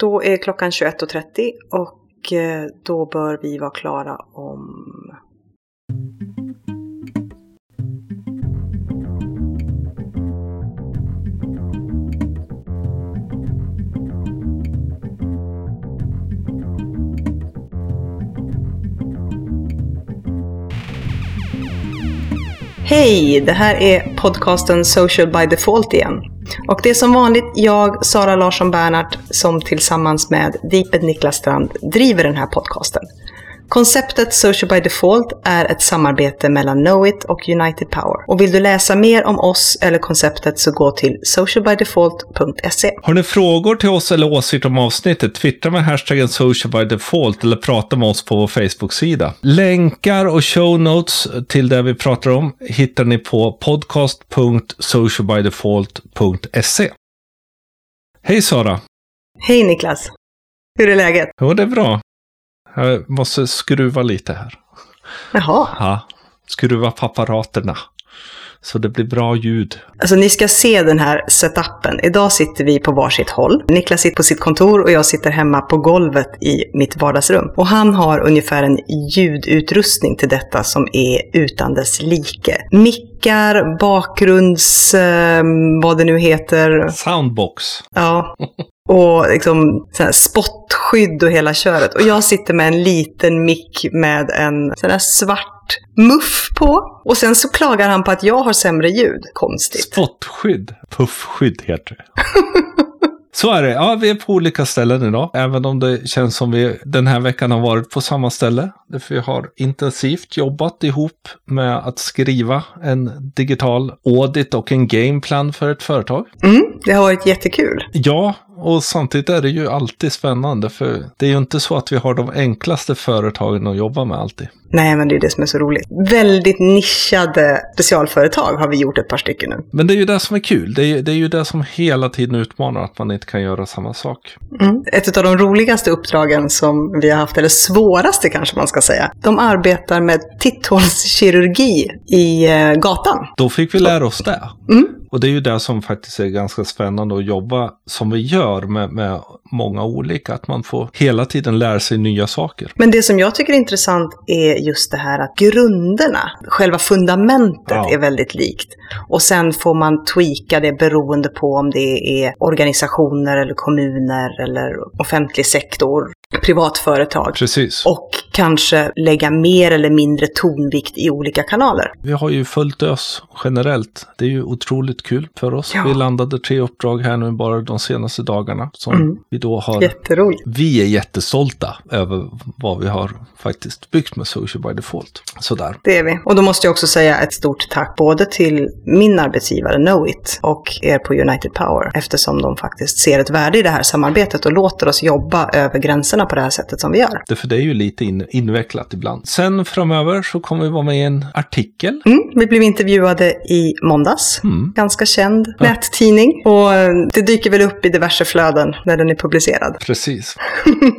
Då är klockan 21.30 och eh, då bör vi vara klara om... Hej! Det här är podcasten Social by Default igen. Och det är som vanligt jag, Sara Larsson Bernhardt, som tillsammans med Deeped Niklas Strand driver den här podcasten. Konceptet Social by Default är ett samarbete mellan Knowit och United Power. Och vill du läsa mer om oss eller konceptet så gå till socialbydefault.se. Har ni frågor till oss eller åsikter om avsnittet? Twittra med hashtaggen socialbydefault eller prata med oss på vår Facebook-sida. Länkar och show notes till det vi pratar om hittar ni på podcast.socialbydefault.se. Hej Sara! Hej Niklas! Hur är läget? Jo, det är bra. Jag måste skruva lite här. Jaha. Ja, skruva på apparaterna. Så det blir bra ljud. Alltså ni ska se den här setupen. Idag sitter vi på varsitt håll. Niklas sitter på sitt kontor och jag sitter hemma på golvet i mitt vardagsrum. Och han har ungefär en ljudutrustning till detta som är utan dess like. Mickar, bakgrunds... Eh, vad det nu heter. Soundbox. Ja. Och liksom spottskydd och hela köret. Och jag sitter med en liten mick med en sån här svart muff på. Och sen så klagar han på att jag har sämre ljud. Konstigt. Spottskydd. Puffskydd heter det. Så är det. Ja, vi är på olika ställen idag. Även om det känns som vi den här veckan har varit på samma ställe. Därför vi har intensivt jobbat ihop med att skriva en digital audit och en gameplan för ett företag. Mm, det har varit jättekul. Ja, och samtidigt är det ju alltid spännande. För det är ju inte så att vi har de enklaste företagen att jobba med alltid. Nej, men det är det som är så roligt. Väldigt nischade specialföretag har vi gjort ett par stycken nu. Men det är ju det som är kul. Det är, det är ju det som hela tiden utmanar att man inte kan göra samma sak. Mm. Ett av de roligaste uppdragen som vi har haft, eller svåraste kanske man ska säga. De arbetar med titthålskirurgi i eh, gatan. Då fick vi lära oss det. Mm. Och det är ju det som faktiskt är ganska spännande att jobba som vi gör med, med många olika. Att man får hela tiden lära sig nya saker. Men det som jag tycker är intressant är just det här att grunderna, själva fundamentet Ja. är väldigt likt. Och sen får man tweaka det beroende på om det är organisationer eller kommuner eller offentlig sektor, privatföretag. Precis. Och kanske lägga mer eller mindre tonvikt i olika kanaler. Vi har ju följt oss generellt. Det är ju otroligt kul för oss. Ja. Vi landade tre uppdrag här nu bara de senaste dagarna. Som Mm. vi då har. Jätteroligt. Vi är jättestolta över vad vi har faktiskt byggt med Social by Default. Sådär. Det är vi. Och då måste jag också säga ett stort tack både till min arbetsgivare Knowit och er på United Power eftersom de faktiskt ser ett värde i det här samarbetet och låter oss jobba över gränserna på det här sättet som vi gör. Det, för det är ju lite in, invecklat ibland. Sen framöver så kommer vi vara med i en artikel. Mm, vi blev intervjuade i måndags. Mm. Ganska känd nättidning. Och eh, det dyker väl upp i diverse flöden när den är publicerad. Precis.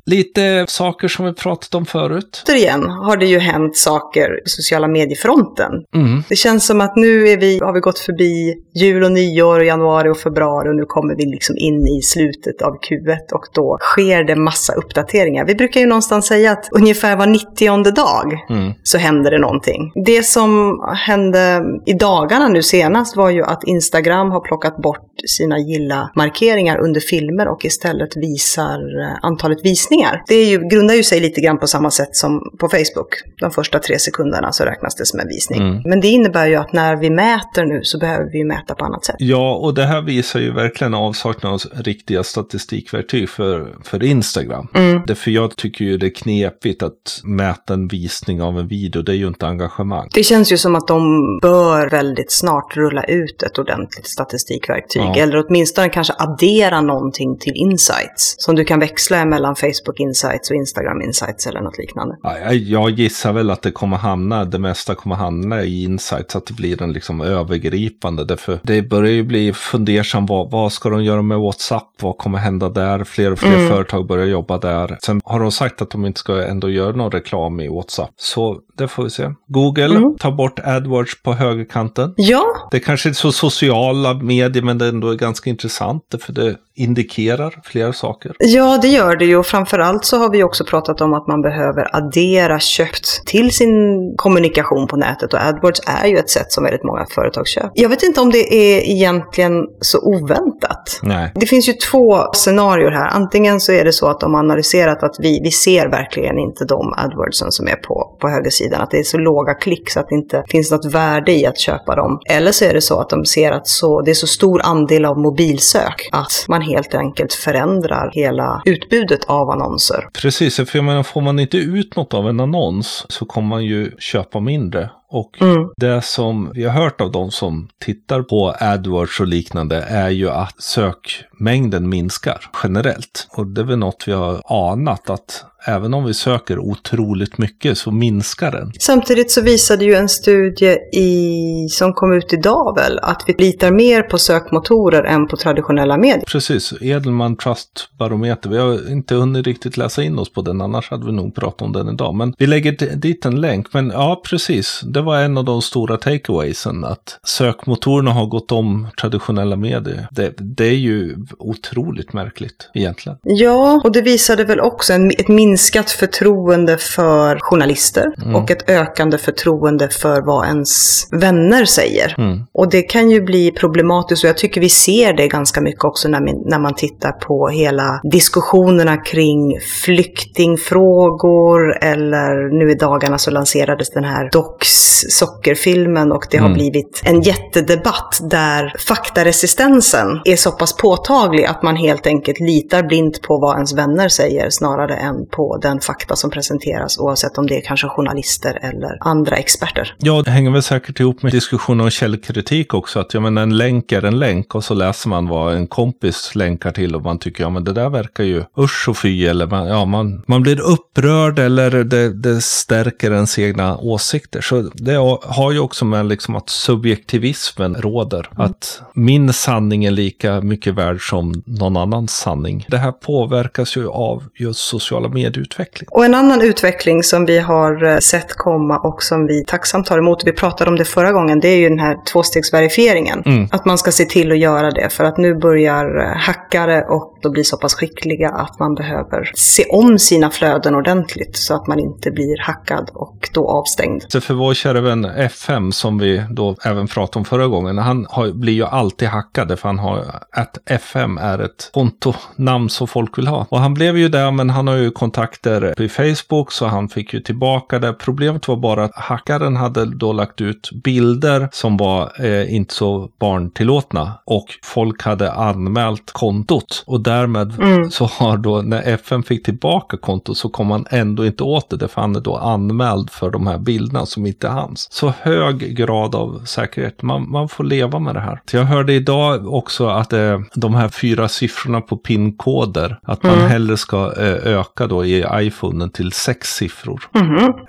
Lite saker som vi pratat om förut. Återigen har det ju hänt saker på sociala mediefronten. Mm. Det känns som att nu är vi, har vi gått förbi jul och nyår, och januari och februari och nu kommer vi liksom in i slutet av Q1 och då sker det massa uppdateringar. Vi brukar ju någonstans säga att ungefär var 90 dag Mm. så händer det någonting. Det som hände i dagarna nu senast var ju att Instagram har plockat bort sina gilla-markeringar under filmer och istället visar eh, antalet visningar. Det är ju, grundar ju sig lite grann på samma sätt som på Facebook. De första tre sekunderna så räknas det som en visning. Mm. Men det innebär ju att när vi mäter nu så behöver vi mäta på annat sätt. Ja, och det här visar ju verkligen avsaknad av riktiga statistikverktyg för, för Instagram. Mm. Därför jag tycker ju det är knepigt att mäta en visning av en video. Det är ju inte engagemang. Det känns ju som att de bör väldigt snart rulla ut ett ordentligt statistikverktyg. Ja. Eller åtminstone kanske addera någonting till insights. Som du kan växla mellan Facebook insights och Instagram insights eller något liknande. Ja, jag- gissar väl att det kommer hamna, det mesta kommer hamna i insights, att det blir en liksom övergripande. Därför det börjar ju bli fundersam, vad, vad ska de göra med WhatsApp? Vad kommer hända där? Fler och fler Mm. företag börjar jobba där. Sen har de sagt att de inte ska ändå göra någon reklam i WhatsApp. Så det får vi se. Google Mm. tar bort AdWords på högerkanten. Ja, Det kanske är så sociala medier, men det ändå är ganska intressant. För det indikerar flera saker. Ja, det gör det ju. Och framförallt så har vi också pratat om att man behöver addera köpt till sin kommunikation på nätet. Och AdWords är ju ett sätt som väldigt många företag köper. Jag vet inte om det är egentligen så oväntat. Nej. Det finns ju två scenarier här. Antingen så är det så att de har analyserat att vi, vi ser verkligen inte de AdWordsen som är på, på högersidan. Att det är så låga klick så att det inte finns något värde i att köpa dem. Eller så är det så att de ser att så, det är så stor andel av mobilsök att man helt enkelt förändrar hela utbudet av annonser. Precis, för jag menar, får man inte ut något av en annons så kommer man ju köpa mindre. Och Mm. det som vi har hört av de som tittar på AdWords och liknande är ju att sökmängden minskar generellt. Och det är väl något vi har anat att även om vi söker otroligt mycket så minskar den. Samtidigt så visade ju en studie i, som kom ut idag väl att vi litar mer på sökmotorer än på traditionella medier. Precis, Edelman Trust Barometer. Vi har inte hunnit riktigt läsa in oss på den, annars hade vi nog pratat om den idag. Men vi lägger dit en länk. Men ja, precis. Det var en av de stora takeawaysen, att sökmotorerna har gått om traditionella medier. Det, det är ju otroligt märkligt egentligen. Ja, och det visade väl också en, ett minskat förtroende för journalister och ett ökande förtroende för vad ens vänner säger. Mm. Och det kan ju bli problematiskt och jag tycker vi ser det ganska mycket också när, man- när man tittar på hela diskussionerna kring flyktingfrågor eller nu i dagarna så lanserades den här Docs sockerfilmen och det har Mm. blivit en jättedebatt där faktaresistensen är så pass påtaglig att man helt enkelt litar blint på vad ens vänner säger snarare än på den fakta som presenteras oavsett om det är kanske journalister eller andra experter. Ja, det hänger väl säkert ihop med diskussionen om källkritik också. Att jag menar, en länk är en länk och så läser man vad en kompis länkar till och man tycker ja men det där verkar ju usch och fy eller man, ja, man, man blir upprörd eller det, det stärker ens egna åsikter. Så det har ju också med liksom att subjektivismen råder. Att min sanning är lika mycket värd som någon annans sanning. Det här påverkas ju av just sociala medieutveckling. Och en annan utveckling som vi har eh, sett komma och som vi tacksamt tar emot, vi pratade om det förra gången, det är ju den här tvåstegsverifieringen. Mm. Att man ska se till att göra det, för att nu börjar eh, hackare och då blir så pass skickliga att man behöver se om sina flöden ordentligt så att man inte blir hackad och då avstängd. Så för vår vän FM som vi då även pratade om förra gången, han har, blir ju alltid hackad för han har att FM är ett kontonamn som folk vill ha. Och han blev ju där, men han har ju kontakter på Facebook så han fick ju tillbaka det. Problemet var bara att hackaren hade då lagt ut bilder som var eh, inte så barntillåtna och folk hade anmält kontot och därmed så har då när FN fick tillbaka kontot så kom han ändå inte åt det, för han är då anmäld för de här bilderna som inte hans. Så hög grad av säkerhet, man, man får leva med det här. Så jag hörde idag också att eh, de här fyra siffrorna på pinkoder, att man hellre ska eh, öka då i iPhonen till sex siffror.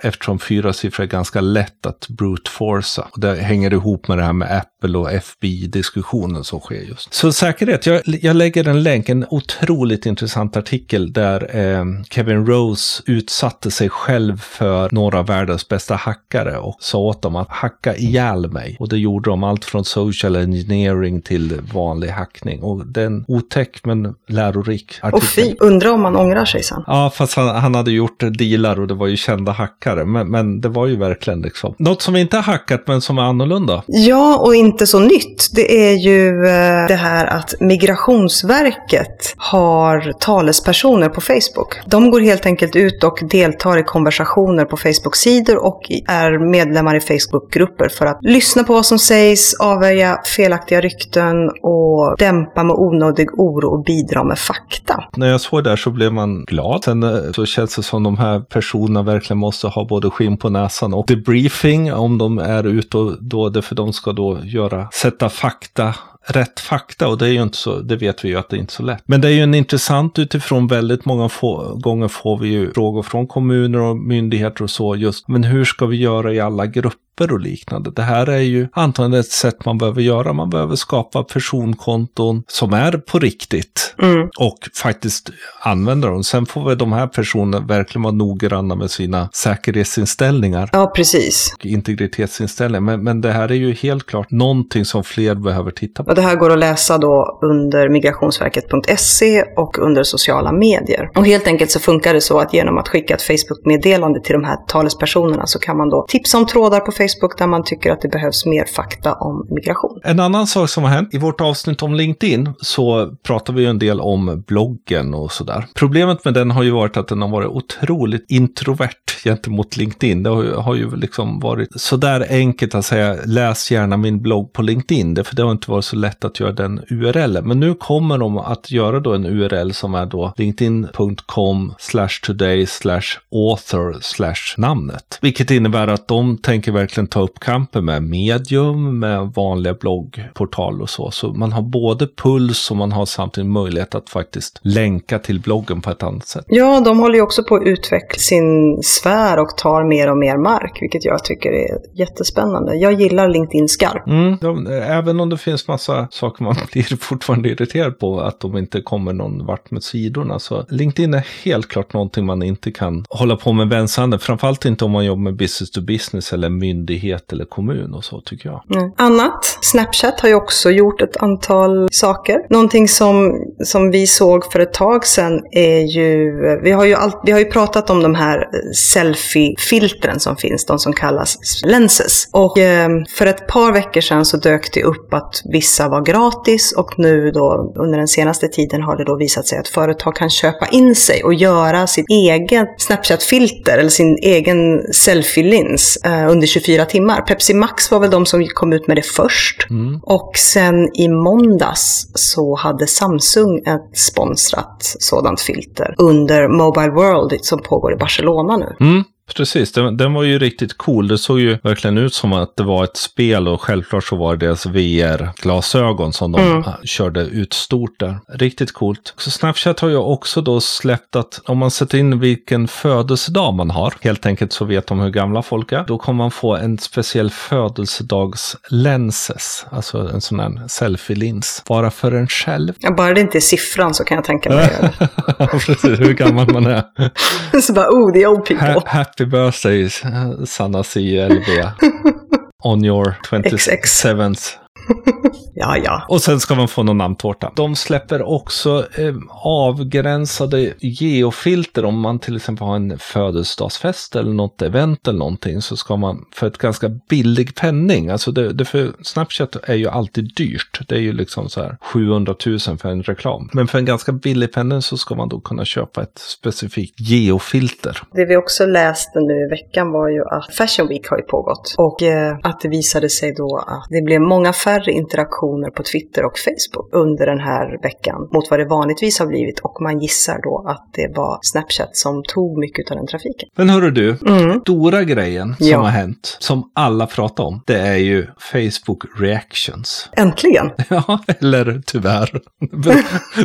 Eftersom fyra siffror är ganska lätt att brute forca. Det hänger ihop med det här med Apple och FBI-diskussionen som sker just. Så säkerhet, jag, jag lägger en länk, en otroligt intressant artikel där eh, Kevin Rose utsatte sig själv för några av världens bästa hackare och sa åt dem att hacka ihjäl mig. Och det gjorde de allt från social engineering till vanlig hackning. Och det är en otäck men lärorik artikel. Och fy, undrar om man ångrar sig sen. Ja, fast han, han hade gjort dealar och det var ju kända hackare. Men, men det var ju verkligen liksom något som vi inte har hackat men som är annorlunda. Ja, och inte inte så nytt. Det är ju eh, det här att Migrationsverket har talespersoner på Facebook. De går helt enkelt ut och deltar i konversationer på Facebook-sidor och är medlemmar i Facebook-grupper för att lyssna på vad som sägs, avvärja felaktiga rykten och dämpa med onödig oro och bidra med fakta. När jag såg det där så blev man glad. Sen eh, så känns det som de här personerna verkligen måste ha både skinn på näsan och debriefing om de är ute och då, för de ska då göra, sätta fakta rätt fakta. Och det är ju inte så, det vet vi ju att det är inte så lätt. Men det är ju en intressant utifrån. Väldigt många få, gånger får vi ju frågor från kommuner och myndigheter och så just, men hur ska vi göra i alla grupper? Och liknande. Det här är ju antagligen ett sätt man behöver göra. Man behöver skapa personkonton som är på riktigt och faktiskt använda dem. Sen får väl de här personerna verkligen vara noggranna med sina säkerhetsinställningar Ja, precis. och integritetsinställningar. Men, men det här är ju helt klart någonting som fler behöver titta på. Och det här går att läsa då under migrationsverket.se och under sociala medier. Och helt enkelt så funkar det så att genom att skicka ett Facebook-meddelande till de här talespersonerna så kan man då tipsa om trådar på Facebook där man tycker att det behövs mer fakta om migration. En annan sak som har hänt, i vårt avsnitt om LinkedIn så pratar vi ju en del om bloggen och sådär. Problemet med den har ju varit att den har varit otroligt introvert gentemot LinkedIn. Det har ju liksom varit sådär enkelt att säga läs gärna min blogg på LinkedIn, för det har inte varit så lätt att göra den URL. Men nu kommer de att göra då en URL som är då linkedin.com slash today slash author slash namnet. Vilket innebär att de tänker verkligen ta upp kampen med medium, med vanliga bloggportal och så. Så man har både puls och man har samtidigt möjlighet att faktiskt länka till bloggen på ett annat sätt. Ja, de håller ju också på att utveckla sin sfär och tar mer och mer mark, vilket jag tycker är jättespännande. Jag gillar LinkedIn skarpt. Mm, de, även om det finns massa saker man blir fortfarande irriterad på, att de inte kommer någon vart med sidorna. Så LinkedIn är helt klart någonting man inte kan hålla på med vänsterhanden. Framförallt inte om man jobbar med business to business eller myndighet eller kommun och så tycker jag. Mm. Annat, Snapchat har ju också gjort ett antal saker. Någonting som, som vi såg för ett tag sedan är ju, vi har ju, all, vi har ju pratat om de här selfie-filtren som finns, de som kallas lenses. Och eh, för ett par veckor sedan så dök det upp att vissa var gratis och nu då under den senaste tiden har det då visat sig att företag kan köpa in sig och göra sitt eget Snapchat-filter eller sin egen selfie-lins eh, under 24 timmar. Pepsi Max var väl de som kom ut med det först. Mm. Och sen i måndags så hade Samsung ett sponsrat sådant filter under Mobile World som pågår i Barcelona nu. Mm. Precis, den, den, var ju riktigt cool. Det såg ju verkligen ut som att det var ett spel och självklart så var det deras VR-glasögon som de mm. körde ut stort där. Riktigt coolt. Så Snapchat har ju också då släppt att om man sätter in vilken födelsedag man har, helt enkelt så vet de hur gamla folk är, då kommer man få en speciell födelsedagslenses, alltså en sån här selfie-lins, bara för en själv. Ja, bara det inte är siffran så kan jag tänka mig det. Precis, hur gammal man är. så bara, oh, the old people. Ha Happy birthday, uh, Sanna CLB. On your 27th ja, ja. Och sen ska man få någon namntårta. De släpper också eh, avgränsade geofilter om man till exempel har en födelsedagsfest eller något event eller någonting så ska man för ett ganska billig penning. Alltså det, det för Snapchat är ju alltid dyrt. Det är ju liksom så här 700 000 för en reklam. Men för en ganska billig penning så ska man då kunna köpa ett specifikt geofilter. Det vi också läste nu i veckan var ju att Fashion Week har ju pågått och eh, att det visade sig då att det blev många färre interaktioner på Twitter och Facebook under den här veckan mot vad det vanligtvis har blivit och man gissar då att det var Snapchat som tog mycket av den trafiken. Men hörru du, mm. stora grejen som ja. har hänt, som alla pratar om, det är ju Facebook Reactions. Äntligen! Ja, eller tyvärr.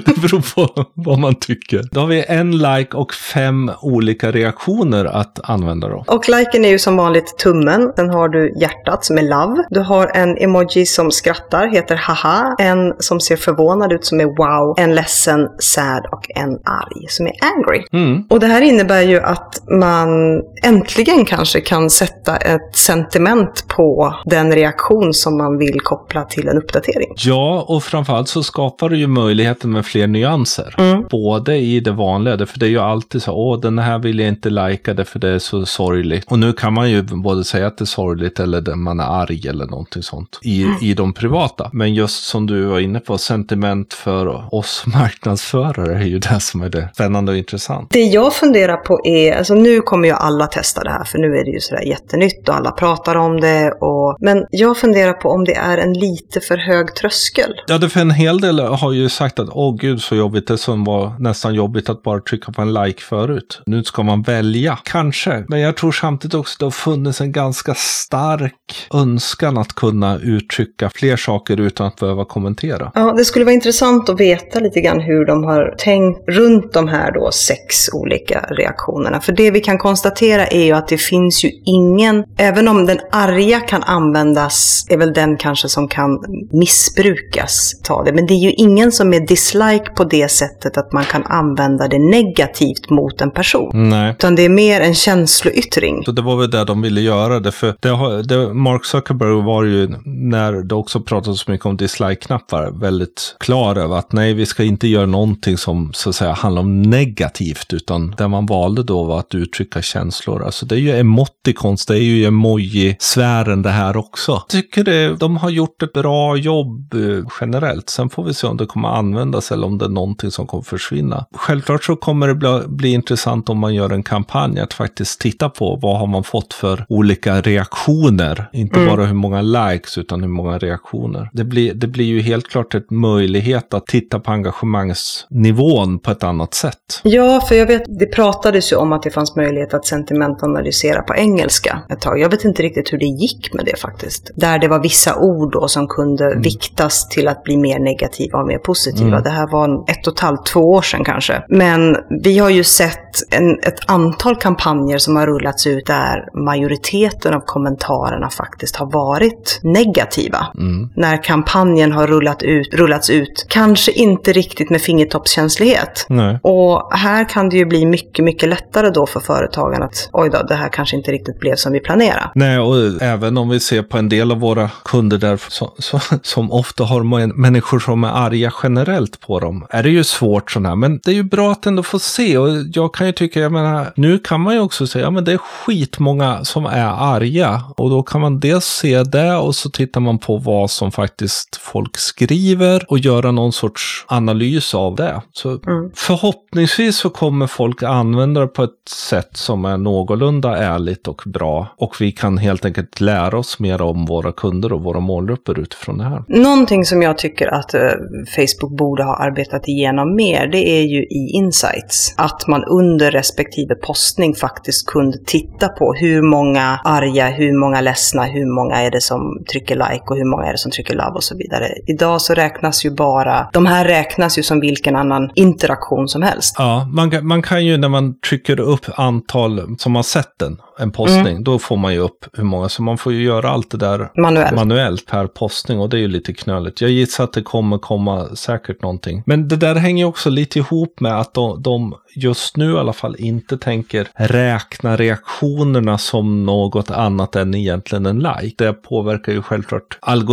Det beror på vad man tycker. Då har vi en like och fem olika reaktioner att använda då. Och liken är ju som vanligt tummen. Sen har du hjärtat som är love. Du har en emoji som skrattar heter haha, en som ser förvånad ut som är wow, en ledsen, sad och en arg som är angry. Mm. Och det här innebär ju att man äntligen kanske kan sätta ett sentiment på den reaktion som man vill koppla till en uppdatering. Ja, och framförallt så skapar det ju möjligheten med fler nyanser. Mm. Både i det vanliga, för det är ju alltid så, åh den här vill jag inte lajka det för det är så sorgligt. Och nu kan man ju både säga att det är sorgligt eller att man är arg eller någonting sånt i, mm. i de privata. Men just som du var inne på, sentiment för oss marknadsförare är ju det som är det spännande och intressant. Det jag funderar på är, alltså nu kommer ju alla testa det här, för nu är det ju sådär jättenytt och alla pratar om det. Och, men jag funderar på om det är en lite för hög tröskel. Ja, det för en hel del har ju sagt att åh gud så jobbigt det som var nästan jobbigt att bara trycka på en like förut. Nu ska man välja, kanske. Men jag tror samtidigt också att det har funnits en ganska stark önskan att kunna uttrycka fler saker utan att behöva kommentera. Ja, det skulle vara intressant att veta lite grann hur de har tänkt runt de här då sex olika reaktionerna. För det vi kan konstatera är ju att det finns ju ingen, även om den arga kan användas, är väl den kanske som kan missbrukas, ta det. Men det är ju ingen som är dislike på det sättet att man kan använda det negativt mot en person. Nej. Utan det är mer en känsloyttring. Så det var väl det de ville göra det, för det, det Mark Zuckerberg var ju när det också pratat så mycket om dislike-knappar, väldigt klar över att nej, vi ska inte göra någonting som så att säga handlar om negativt, utan det man valde då var att uttrycka känslor. Alltså det är ju emoticons, det är ju emoji-sfären det här också. Jag tycker det, de har gjort ett bra jobb eh, generellt. Sen får vi se om det kommer användas eller om det är någonting som kommer försvinna. Självklart så kommer det bli, bli intressant om man gör en kampanj att faktiskt titta på vad har man fått för olika reaktioner. Inte mm. bara hur många likes utan hur många reaktioner. Det blir, det blir ju helt klart en möjlighet att titta på engagemangsnivån på ett annat sätt. Ja, för jag vet, det pratades ju om att det fanns möjlighet att sentimentanalysera på engelska ett tag. Jag vet inte riktigt hur det gick med det faktiskt. Där det var vissa ord då som kunde mm. viktas till att bli mer negativa och mer positiva. Mm. Det här var ett och ett halvt, två år sedan kanske. Men vi har ju sett en, ett antal kampanjer som har rullats ut där majoriteten av kommentarerna faktiskt har varit negativa. Mm. När kampanjen har rullat ut, rullats ut, kanske inte riktigt med fingertoppskänslighet. Nej. Och här kan det ju bli mycket, mycket lättare då för företagen att oj då, det här kanske inte riktigt blev som vi planerade. Nej, och även om vi ser på en del av våra kunder där som, som, som ofta har människor som är arga generellt på dem, är det ju svårt sådana här. Men det är ju bra att ändå få se och jag kan ju tycka, jag menar, nu kan man ju också säga, ja men det är skitmånga som är arga och då kan man dels se det och så tittar man på vad som faktiskt folk skriver och göra någon sorts analys av det. Så mm. förhoppningsvis så kommer folk använda det på ett sätt som är någorlunda ärligt och bra och vi kan helt enkelt lära oss mer om våra kunder och våra målgrupper utifrån det här. Någonting som jag tycker att uh, Facebook borde ha arbetat igenom mer, det är ju i insights. Att man under respektive postning faktiskt kunde titta på hur många arga, hur många ledsna, hur många är det som trycker like och hur många är det som trycker love och så vidare. Idag så räknas ju bara, de här räknas ju som vilken annan interaktion som helst. Ja, man, man kan ju när man trycker upp antal som har sett den, en postning, mm. då får man ju upp hur många, så man får ju göra allt det där manuellt. manuellt per postning och det är ju lite knöligt. Jag gissar att det kommer komma säkert någonting. Men det där hänger också lite ihop med att de, de just nu i alla fall inte tänker räkna reaktionerna som något annat än egentligen en like. Det påverkar ju självklart algoritmen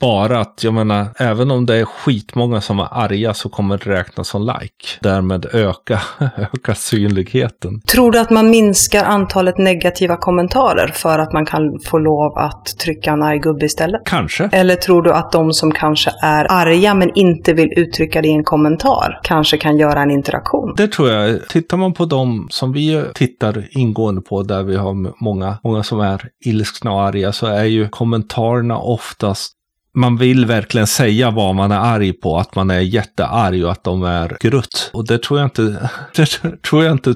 bara att jag menar, även om det är skitmånga som är arga så kommer det räknas som like. Därmed öka, öka synligheten. Tror du att man minskar antalet negativa kommentarer för att man kan få lov att trycka en arg gubbe istället? Kanske. Eller tror du att de som kanske är arga men inte vill uttrycka det i en kommentar kanske kan göra en interaktion? Det tror jag. Tittar man på de som vi tittar ingående på, där vi har många, många som är ilskna och arga, så är ju kommentarerna auf, dass man vill verkligen säga vad man är arg på, att man är jättearg och att de är grutt. Och det tror jag inte, det tror jag inte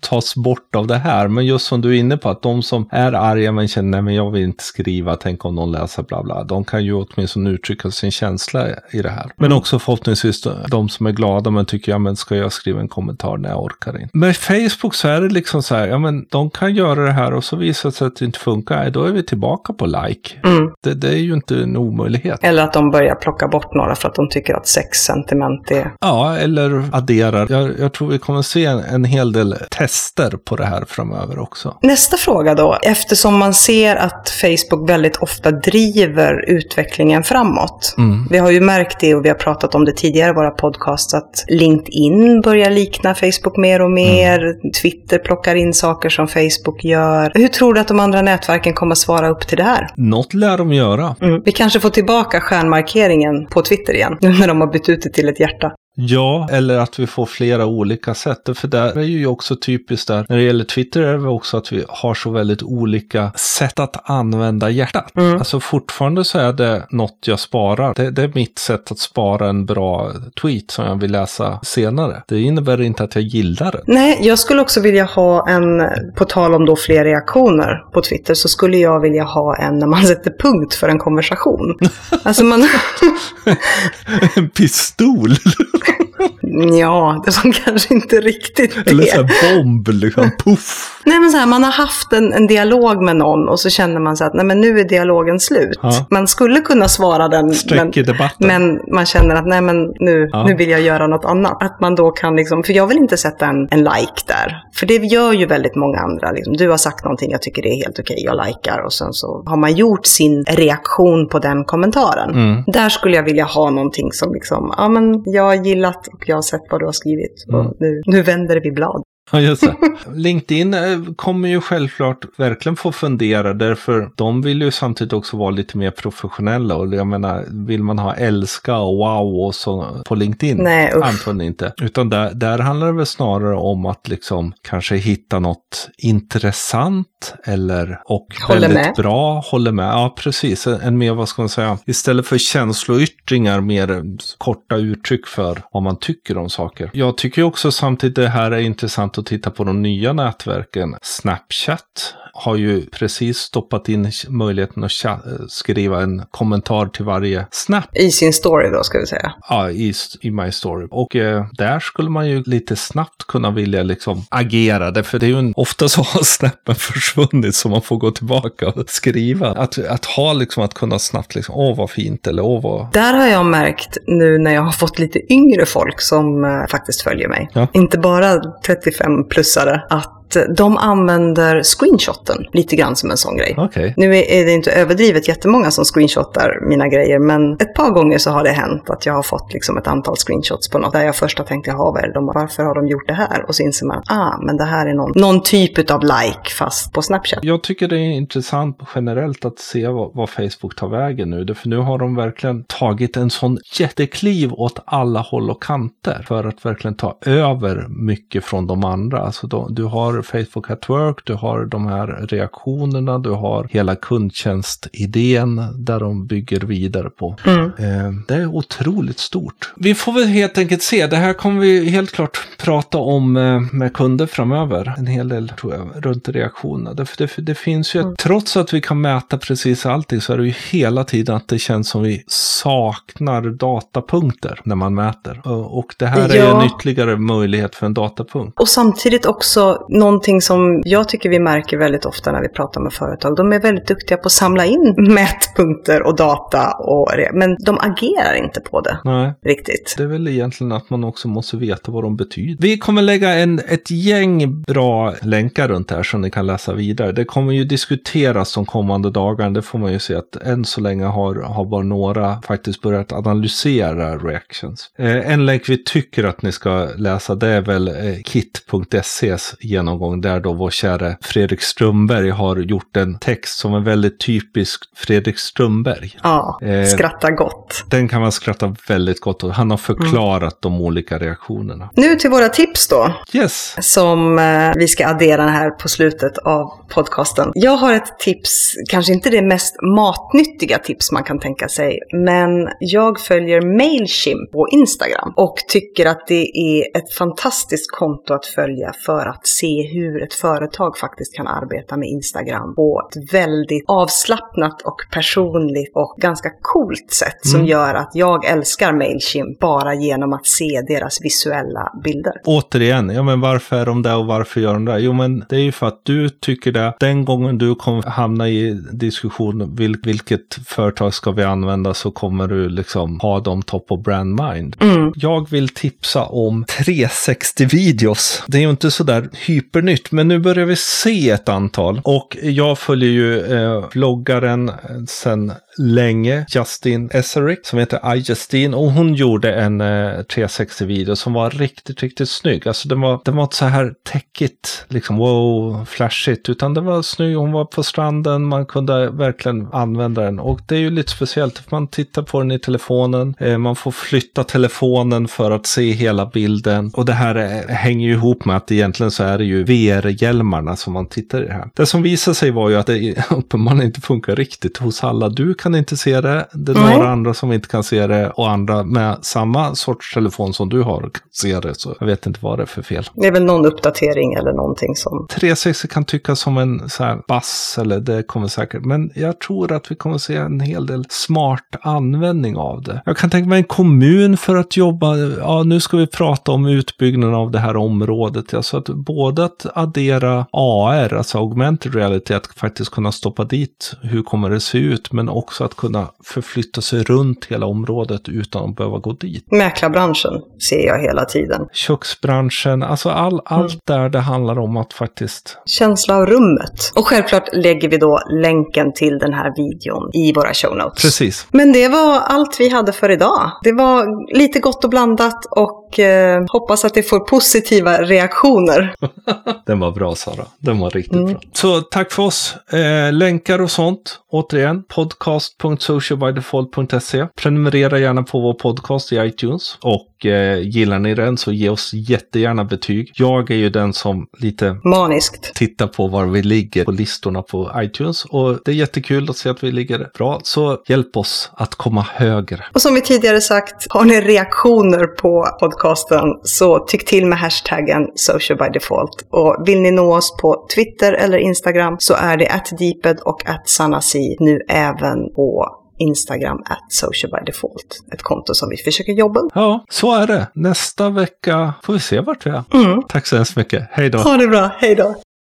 tas bort av det här. Men just som du är inne på, att de som är arga men känner, nej men jag vill inte skriva, tänk om någon läser bla bla. De kan ju åtminstone uttrycka sin känsla i det här. Men också förhoppningsvis de som är glada men tycker, ja men ska jag skriva en kommentar? när jag orkar inte. Med Facebook så är det liksom så här, ja men de kan göra det här och så visar det sig att det inte funkar. Då är vi tillbaka på like. Mm. Det, det är ju inte en omöjlighet möjlighet. Eller att de börjar plocka bort några för att de tycker att sex sentiment är... Ja, eller adderar. Jag, jag tror vi kommer se en, en hel del tester på det här framöver också. Nästa fråga då. Eftersom man ser att Facebook väldigt ofta driver utvecklingen framåt. Mm. Vi har ju märkt det och vi har pratat om det tidigare i våra podcasts att LinkedIn börjar likna Facebook mer och mer. Mm. Twitter plockar in saker som Facebook gör. Hur tror du att de andra nätverken kommer svara upp till det här? Något lär de göra. Mm. Vi kanske får till tillbaka stjärnmarkeringen på Twitter igen, nu när de har bytt ut det till ett hjärta. Ja, eller att vi får flera olika sätt. För där är ju också typiskt där, när det gäller Twitter är det också att vi har så väldigt olika sätt att använda hjärtat. Mm. Alltså fortfarande så är det något jag sparar. Det, det, är mitt sätt att spara en bra tweet som jag vill läsa senare. Det innebär inte att jag gillar det. Nej, jag skulle också vilja ha en, på tal om då fler reaktioner på Twitter, så skulle jag vilja ha en när man sätter punkt för en konversation. alltså man... en pistol? Ja, det var kanske inte riktigt det. Eller så här bomb, liksom, puff. Nej men så här, man har haft en, en dialog med någon och så känner man så att nej men nu är dialogen slut. Ja. Man skulle kunna svara den, men, men man känner att nej men nu, Ja. nu vill jag göra något annat. Att man då kan liksom, för jag vill inte sätta en, en like där. För det gör ju väldigt många andra. Liksom. Du har sagt någonting, jag tycker det är helt okej, jag likar. Och sen så har man gjort sin reaktion på den kommentaren. Mm. Där skulle jag vilja ha någonting som liksom, ja men jag har gillat och jag sett vad du har skrivit. Mm. Och nu, nu vänder vi blad. Ja, just det. LinkedIn eh, kommer ju självklart verkligen få fundera därför de vill ju samtidigt också vara lite mer professionella och jag menar, vill man ha älska och wow och så på LinkedIn? Nej, usch. Antagligen inte. Utan där, där handlar det väl snarare om att liksom kanske hitta något intressant eller och Håller väldigt med. bra, håller med. Ja, precis. En, mer, vad ska man säga, istället för känsloyttringar, mer korta uttryck för vad man tycker om saker. Jag tycker ju också samtidigt det här är intressant att titta på de nya nätverken. Snapchat har ju precis stoppat in möjligheten att skriva en kommentar till varje snap I sin story då, ska vi säga. Ja, i, i My Story. Och eh, där skulle man ju lite snabbt kunna vilja liksom agera. Därför det är ju en, ofta så har snappen försvunnit så man får gå tillbaka och skriva. Att, att ha liksom att kunna snabbt liksom, åh vad fint eller åh vad... Där har jag märkt nu när jag har fått lite yngre folk som eh, faktiskt följer mig. Ja. Inte bara 35-plussare. Att de använder screenshoten lite grann som en sån grej. Okej. Nu är är det inte överdrivet jättemånga som screenshotar mina grejer, men ett par gånger så har det hänt att jag har fått liksom ett antal screenshots på något där jag först har tänkt, jaha, vad är det de, varför har de gjort det här? Och så inser man, ah, men det här är någon, någon typ av like fast på Snapchat. Jag tycker det är intressant generellt att se vad, vad Facebook tar vägen nu. För nu har de verkligen tagit en sån jättekliv åt alla håll och kanter. För att verkligen ta över mycket från de andra. Alltså då, du har Facebook at Work, du har de här reaktionerna, du har hela kundtjänstidén där de bygger vidare på. Eh, det är otroligt stort. Vi får väl helt enkelt se. Det här kommer vi helt klart prata om eh, med kunder framöver. En hel del tror jag runt reaktionerna. Det, det, det finns ju, trots att vi kan mäta precis allting så är det ju hela tiden att det känns som vi saknar datapunkter när man mäter. Och det här är Ja. en ytterligare möjlighet för en datapunkt. Och samtidigt också någonting som jag tycker vi märker väldigt ofta när vi pratar med företag. De är väldigt duktiga på att samla in mätpunkter och data, och men de agerar inte på det Nej. riktigt. Det är väl egentligen att man också måste veta vad de betyder. Vi kommer lägga en, ett gäng bra länkar runt det här som ni kan läsa vidare. Det kommer ju diskuteras de kommande dagarna. Det får man ju se att än så länge har, har bara några faktiskt börjat analysera reactions. Eh, en länk vi tycker att ni ska läsa det är väl eh, kit.ses genomgång där då vår käre Fredrik Strömberg har gjort en text som är väldigt typisk Fredrik Strömberg. Ja, Eh, skratta gott. Den kan man skratta väldigt gott åt. Han har förklarat de olika reaktionerna. Nu till våra tips då. Yes! som eh, vi ska addera här på slutet av podcasten. Jag har ett tips, kanske inte det mest matnyttiga tips man kan tänka sig, men jag följer Mailchimp på Instagram och tycker att det är ett fantastiskt konto att följa för att se hur ett företag faktiskt kan arbeta med Instagram på ett väldigt avslappnat och personligt och ganska coolt sätt som gör att jag älskar Mailchimp bara genom att se deras visuella bilder. Återigen, ja men varför är de där och varför gör de det? Jo men det är ju för att du tycker det. Den gången du kommer hamna i diskussion vil, vilket företag ska vi använda så kommer du liksom ha dem top of brand mind. Jag vill tipsa om 360-videos. Det är ju inte sådär supernytt, men nu börjar vi se ett antal. Och jag följer ju eh, vloggaren eh, sen länge, Justin Eserick, som heter I Justine Och hon gjorde en eh, 360-video som var riktigt, riktigt snygg. Alltså den var, den var inte så här täckigt, liksom wow, flashigt, utan den var snygg. Hon var på stranden, man kunde verkligen använda den. Och det är ju lite speciellt, för man tittar på den i telefonen, eh, man får flytta telefonen för att se hela bilden. Och det här eh, hänger ju ihop med att egentligen så är det ju VR-hjälmarna som man tittar i det här. Det som visade sig var ju att det uppenbarligen inte funkar riktigt hos alla. Du kan kan inte se det, det är några andra som inte kan se det och andra med samma sorts telefon som du har kan se det. Så jag vet inte vad det är för fel. Det är väl någon uppdatering eller någonting som... 360 kan tyckas som en så här bass, eller det kommer säkert, men jag tror att vi kommer se en hel del smart användning av det. Jag kan tänka mig en kommun för att jobba, ja nu ska vi prata om utbyggnaden av det här området, alltså att både att addera AR, alltså augmented reality, att faktiskt kunna stoppa dit hur kommer det se ut, men också att kunna förflytta sig runt hela området utan att behöva gå dit. Mäklarbranschen ser jag hela tiden. Köksbranschen, alltså all, allt där det handlar om att faktiskt Känsla av rummet. Och självklart lägger vi då länken till den här videon i våra show notes. Precis. Men det var allt vi hade för idag. Det var lite gott och blandat och eh, hoppas att det får positiva reaktioner. Den var bra Sara. Den var riktigt Mm. bra. Så tack för oss. Eh, länkar och sånt. Återigen, podcast.socialbydefault.se. Prenumerera gärna på vår podcast i iTunes. Och eh, gillar ni den så ge oss jättegärna betyg. Jag är ju den som lite Maniskt. tittar på var vi ligger på listorna på iTunes. Och det är jättekul att se att vi ligger bra. Så hjälp oss att komma högre. Och som vi tidigare sagt, har ni reaktioner på podcasten så tyck till med hashtaggen social by default. Och vill ni nå oss på Twitter eller Instagram så är det atdeeped och atsanasi nu även på Instagram at social by default. Ett konto som vi försöker jobba upp. Ja, så är det. Nästa vecka får vi se vart vi är. Mm. Tack så hemskt mycket. Hej då. Ha det bra, hej då!